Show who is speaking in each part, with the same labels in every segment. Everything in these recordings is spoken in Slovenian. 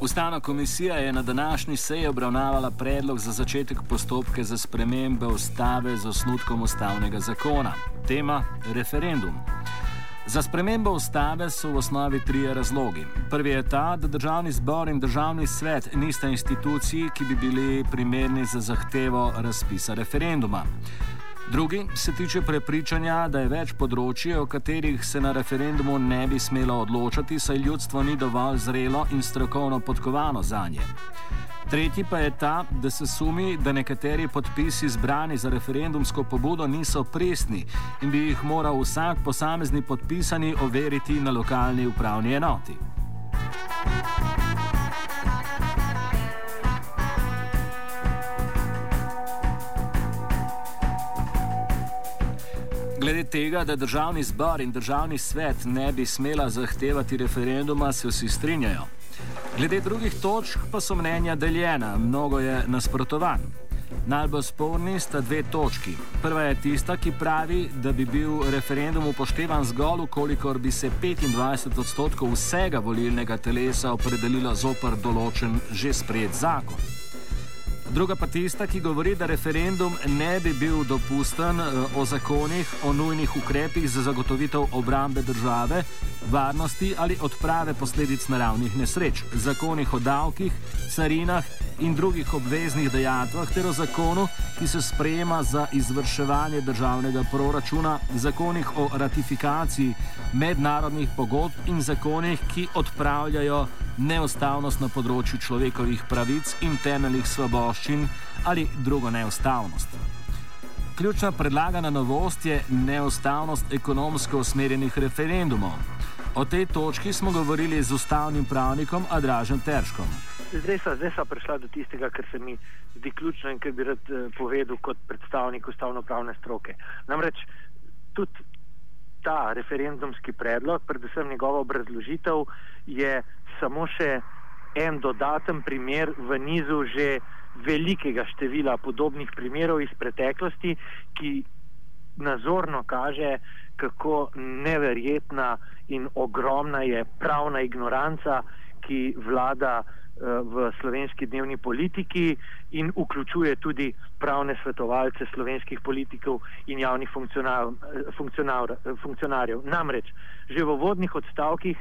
Speaker 1: Ustavna komisija je na današnji seji obravnavala predlog za začetek postopka za spremembe ustave z osnutkom ustavnega zakona. Tema: referendum. Za spremembo ustave so v osnovi trije razlogi. Prvi je ta, da državni zbor in državni svet nista instituciji, ki bi bili primerni za zahtevo razpisa referenduma. Drugi se tiče prepričanja, da je več področji, o katerih se na referendumu ne bi smelo odločati, saj ljudstvo ni dovolj zrelo in strokovno podkovano za nje. Tretji pa je ta, da se sumi, da nekateri podpisi zbrani za referendumsko pobudo niso presni in bi jih moral vsak posamezni podpisani overiti na lokalni upravni enoti. Glede tega, da državni zbor in državni svet ne bi smela zahtevati referenduma, se vsi strinjajo. Glede drugih točk pa so mnenja deljena, mnogo je nasprotovan. Najbolj sporni sta dve točki. Prva je tista, ki pravi, da bi bil referendum upoštevan zgolj, kolikor bi se 25 odstotkov vsega volilnega telesa opredelilo zoper določen že sprejet zakon. Druga pa tista, ki govori, da referendum ne bi bil dopusten eh, o zakonih, o nujnih ukrepih za zagotovitev obrambe države, varnosti ali odprave posledic naravnih nesreč, zakonih o davkih, carinah in drugih obveznih dejatvah ter o zakonu, ki se sprejema za izvrševanje državnega proračuna, zakonih o ratifikaciji mednarodnih pogodb in zakonih, ki odpravljajo neustavnost na področju človekovih pravic in temeljnih svoboščin ali drugo neustavnost. Ključna predlagana novost je neustavnost ekonomsko usmerjenih referendumov. O tej točki smo govorili z ustavnim pravnikom Adražem Terškom.
Speaker 2: Zdaj so, zdaj so prišla do tistega, kar se mi zdi ključno in kar bi rad eh, povedal kot predstavnik ustavno-pravne stroke. Namreč tudi ta referendumski predlog, predvsem njegova obrazložitev, je samo še en dodaten primer v nizu že velikega števila podobnih primerov iz preteklosti, ki nazorno kaže, kako neverjetna in ogromna je pravna ignoranca, ki vlada v slovenski dnevni politiki in vključuje tudi pravne svetovalce slovenskih politikov in javnih funkcionar, funkcionar, funkcionarjev. Namreč, že v vodnih odstavkih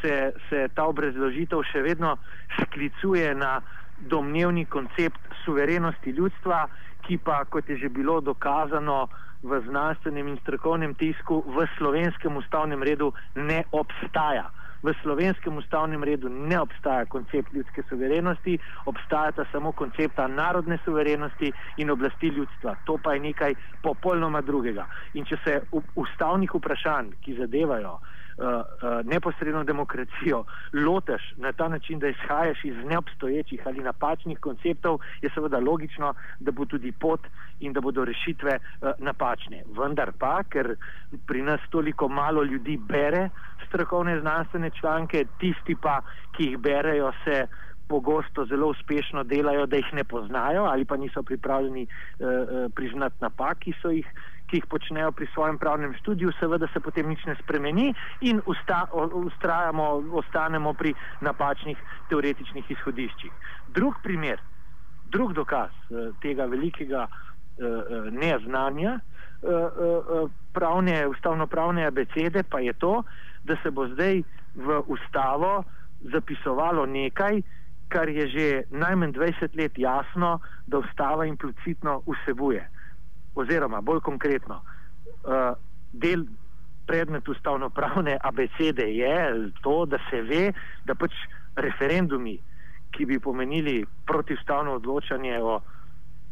Speaker 2: se, se ta obrazložitev še vedno sklicuje na domnevni koncept suverenosti ljudstva, ki pa, kot je že bilo dokazano v znanstvenem in strokovnem tisku, v slovenskem ustavnem redu ne obstaja v slovenskem ustavnem redu ne obstaja koncept ljudske suverenosti, obstajata samo koncepta narodne suverenosti in oblasti ljudstva. To pa je nekaj popolnoma drugega. In če se ustavnih vprašanj, ki zadevajo uh, neposredno demokracijo, loteš na ta način, da izhajaš iz neobstoječih ali napačnih konceptov, je seveda logično, da bo tudi pot in da bodo rešitve uh, napačne. Vendar pa, ker pri nas toliko malo ljudi bere strokovne znanstvene članke, tisti pa, ki jih berejo, se pogosto zelo uspešno delajo, da jih ne poznajo ali pa niso pripravljeni uh, priznati napak, ki so jih ki jih počnejo pri svojem pravnem študiju, seveda se potem nič ne spremeni in ustrajamo, ostanemo pri napačnih teoretičnih izhodiščih. Drug primer, drug dokaz uh, tega velikega uh, neznanja uh, uh, pravne, ustavno-pravne abecede pa je to, da se bo zdaj v ustavo zapisovalo nekaj, kar je že najmanj 20 let jasno, da ustava implicitno vsebuje oziroma bolj konkretno, uh, del predmet ustavno-pravne abecede je to, da se ve, da pač referendumi, ki bi pomenili protivstavno odločanje o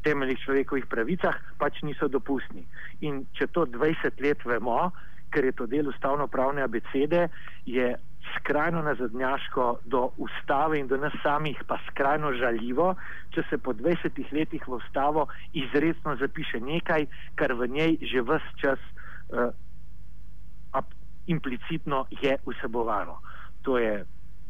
Speaker 2: temeljih človekovih pravicah, pač niso dopustni. In če to 20 let vemo, ker je to del ustavno-pravne abecede, je skrajno nazadnjaško do ustave in do nas samih, pa skrajno žaljivo, če se po 20 letih v ustavo izredno zapiše nekaj, kar v njej že vse čas uh, implicitno je vsebovano. To je,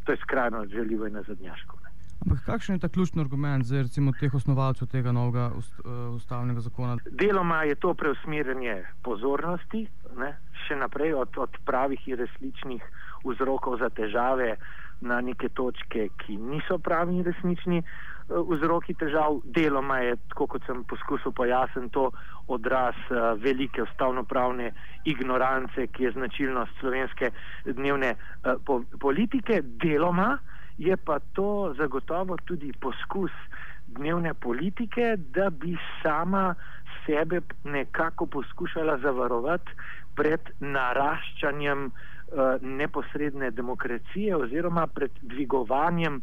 Speaker 2: to je skrajno žaljivo in nazadnjaško.
Speaker 3: Ampak kakšen je ta ključni argument za recimo teh osnovalcev tega novega ust, uh, ustavnega zakona?
Speaker 2: Deloma je to preusmerjanje pozornosti, ne, še naprej od, od pravih in resničnih vzrokov za težave na neke točke, ki niso pravi in resnični uh, vzroki težav. Deloma je, tako kot sem poskusil pojasniti, to odraz uh, velike ustavnopravne ignorance, ki je značilnost slovenske dnevne po politike. Deloma je pa to zagotovo tudi poskus dnevne politike, da bi sama sebe nekako poskušala zavarovati pred naraščanjem uh, neposredne demokracije oziroma pred dvigovanjem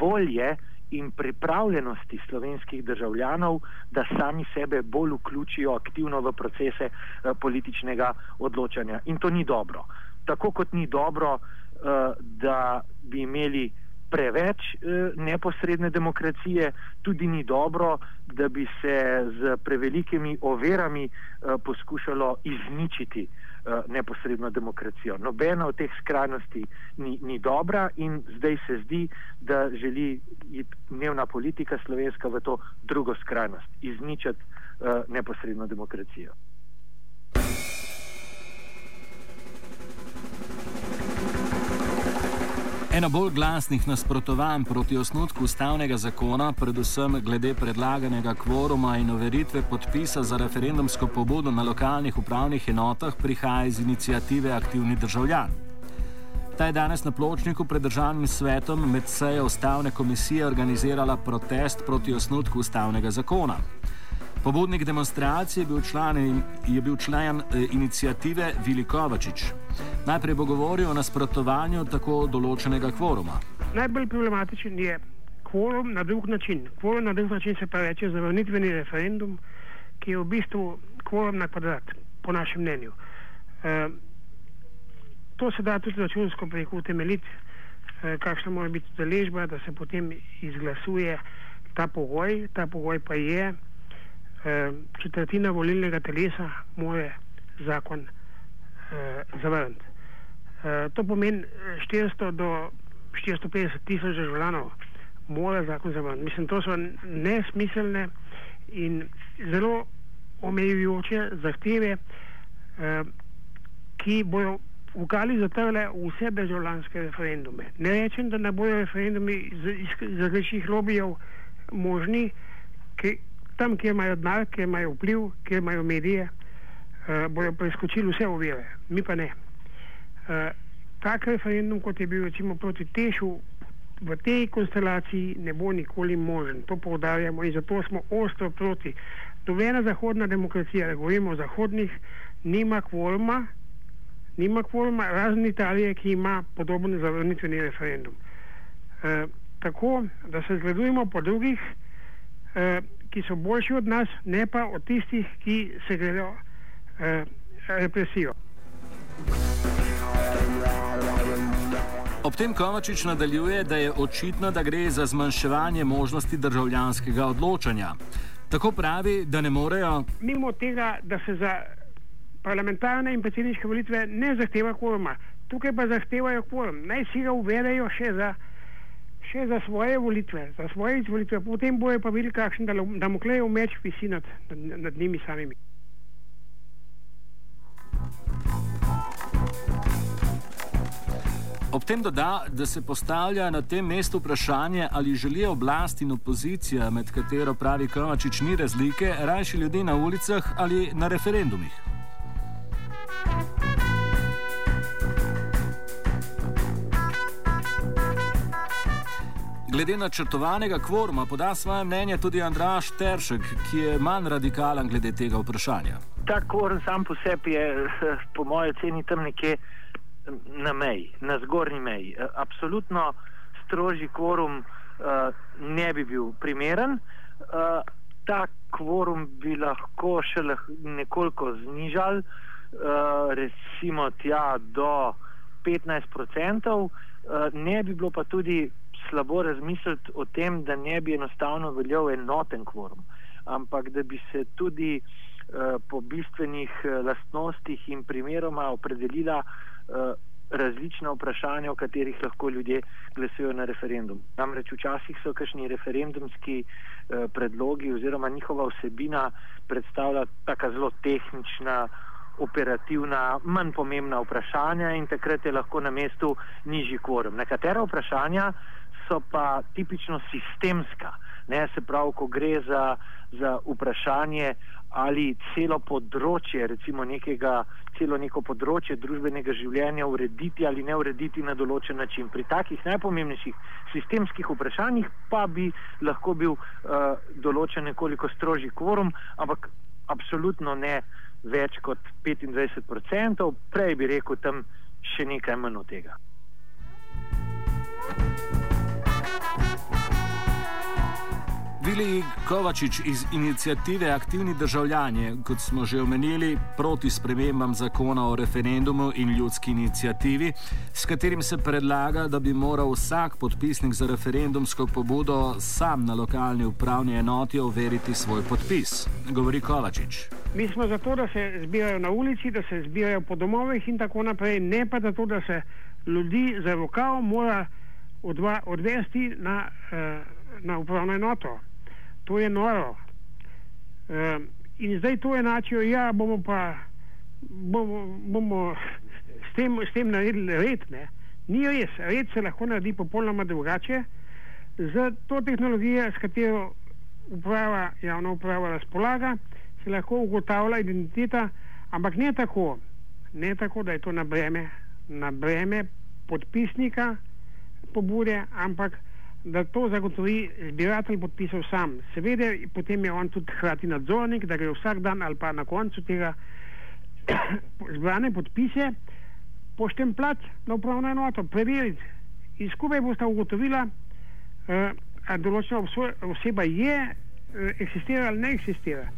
Speaker 2: volje in pripravljenosti slovenskih državljanov, da sami sebe bolj vključijo aktivno v procese uh, političnega odločanja. In to ni dobro. Tako kot ni dobro, uh, da bi imeli preveč eh, neposredne demokracije, tudi ni dobro, da bi se z prevelikimi overami eh, poskušalo izničiti eh, neposredno demokracijo. Nobena od teh skrajnosti ni, ni dobra in zdaj se zdi, da želi dnevna politika slovenska v to drugo skrajnost, izničiti neposredno demokracijo.
Speaker 1: Eno bolj glasnih nasprotovanj proti osnutku ustavnega zakona, predvsem glede predlaganega kvoruma in overitve podpisa za referendumsko pobudo na lokalnih upravnih enotah, prihaja iz inicijative Aktivni državljan. Ta je danes na pločniku pred državnim svetom med sejo ustavne komisije organizirala protest proti osnutku ustavnega zakona. Pobudnik demonstracije je bil član, je bil član eh, inicijative Vili Kovačič. Najprej bo govoril o nasprotovanju tako določenega kvoruma.
Speaker 4: Najbolj problematičen je kvorum na drug način. Kvorum na drug način se pa reče zavrnitveni referendum, ki je v bistvu kvorum na kvadrat, po našem mnenju. E, to se da tudi računsko preko utemeljiti, e, kakšna mora biti deležba, da se potem izglasuje ta pogoj. Ta pogoj pa je, četrtina volilnega telesa mora zakon eh, zavrniti. Eh, to pomeni 400 do 450 tisoč državljanov mora zakon zavrniti. Mislim, to so nesmiselne in zelo omejujoče zahteve, eh, ki bojo ukali zatrle vse državljanske referendume. Ne rečem, da ne bojo referendumi iz, različnih lobijev možni, tam, kjer imajo denar, kjer imajo vpliv, kjer imajo medije, uh, bodo preskočili vse ovire, mi pa ne. Uh, tak referendum, kot je bil recimo proti Tešu, v tej konstelaciji ne bo nikoli možen. To poudarjamo in zato smo ostro proti. Dobena zahodna demokracija, da govorimo o zahodnih, nima kvorma, nima kvorma, razen Italije, ki ima podoben zavrnitveni referendum. Uh, tako, da se zgledujemo po drugih, uh, ki so boljši od nas, ne pa od tistih, ki se gredo eh, represijo.
Speaker 1: Ob tem Kovačič nadaljuje, da je očitno, da gre za zmanjševanje možnosti državljanskega odločanja. Tako pravi, da ne morejo.
Speaker 4: Mimo tega, da se za parlamentarne in predsedniške volitve ne zahteva kvoruma, tukaj pa zahtevajo kvorum. Naj si ga uvedejo še za še za svoje volitve, za svoje izvolitve, potem bojo pa videli, kakšen damoklejev meč visi nad, nad, nad njimi samimi.
Speaker 1: Ob tem doda, da se postavlja na tem mestu vprašanje, ali želijo oblast in opozicija, med katero pravi Kovačič, ni razlike, rajši ljudi na ulicah ali na referendumih. Glede na črtovanega kvoruma poda svoje mnenje tudi Andraš Teršek, ki je manj radikalen glede tega vprašanja.
Speaker 2: Ta kvorum sam po sebi je, po mojem oceni, tam nekje na meji, na zgornji meji. Absolutno strožji kvorum uh, ne bi bil primeren. Uh, ta kvorum bi lahko še nekoliko znižal, recimo tja do 15%, uh, ne bi bilo pa tudi slabo razmisliti o tem, da ne bi enostavno veljal enoten kvorum, ampak da bi se tudi uh, po bistvenih uh, lastnostih in primeroma opredelila različna vprašanja, o katerih lahko ljudje glasujejo na referendum. Namreč včasih so kakšni referendumski uh, predlogi oziroma njihova vsebina predstavlja tako zelo tehnična operativna, manj pomembna vprašanja in takrat je lahko na mestu nižji kvorum. Nekatera vprašanja so pa tipično sistemska, ne se pravi, ko gre za, za vprašanje ali celo področje, recimo nekega, celo neko področje družbenega življenja urediti ali ne urediti na določen način. Pri takih najpomembnejših sistemskih vprašanjih pa bi lahko bil uh, določen nekoliko strožji kvorum, ampak absolutno ne več kot 25%, prej bi rekel tam še nekaj manj od tega.
Speaker 1: Vili Kovačič iz inicijative Aktivni državljani, kot smo že omenili, proti spremembam zakona o referendumu in ljudski inicijativi, s katerim se predlaga, da bi moral vsak podpisnik za referendumsko pobudo sam na lokalni upravni enoti overiti svoj podpis. Govori Kovačič.
Speaker 4: Mi smo zato, da se zbirajo na ulici, da se zbirajo po domovih in tako naprej, ne pa zato, da se ljudi za rokav mora odva, odvesti na, eh, na upravno enoto to je noro. E, in zdaj to enačijo, ja, bomo pa bomo, bomo s, tem, s tem naredili red. Ne? Ni res, red se lahko naredi popolnoma drugače. Z to tehnologijo, s katero uprava, javna uprava razpolaga, se lahko ugotavlja identiteta, ampak ne tako, ne tako, da je to na breme, na breme podpisnika pobude, ampak da to zagotovi zbiratelj podpisov sam. Seveda, potem je on tudi hkrati nadzornik, da gre vsak dan ali pa na koncu tega zbrane podpise poštempljati na upravno enoto, preveriti. In skupaj boste ugotovila, uh, ali določena oseba je, uh, eksistira ali ne eksistira.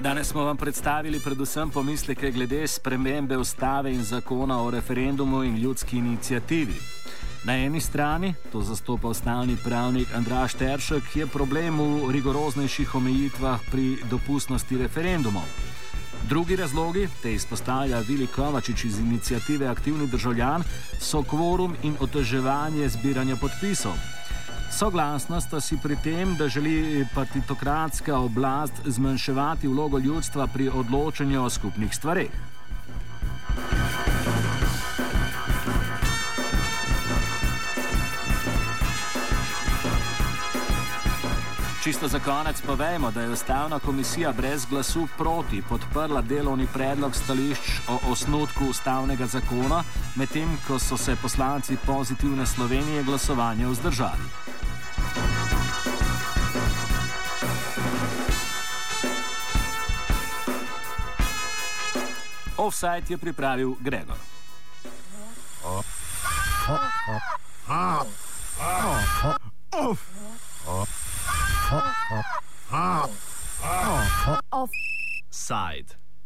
Speaker 1: Danes smo vam predstavili predvsem pomisleke glede spremembe ustave in zakona o referendumu in ljudski inicijativi. Na eni strani, to zastopa ustavni pravnik Andraš Teršek, je problem v rigoroznejših omejitvah pri dopustnosti referendumov. Drugi razlogi, te izpostavlja Vili Kovačič iz inicijative Aktivni državljan, so kvorum in oteževanje zbiranja podpisov. Soglasna sta si pri tem, da želi partitokratska oblast zmanjševati vlogo ljudstva pri odločanju o skupnih stvareh. Čisto za konec povejmo, da je ustavna komisija brez glasu proti podprla delovni predlog stališč o osnutku ustavnega zakona, medtem ko so se poslanci pozitivne Slovenije glasovanje vzdržali. Offside je pripravil Gregor. Offside.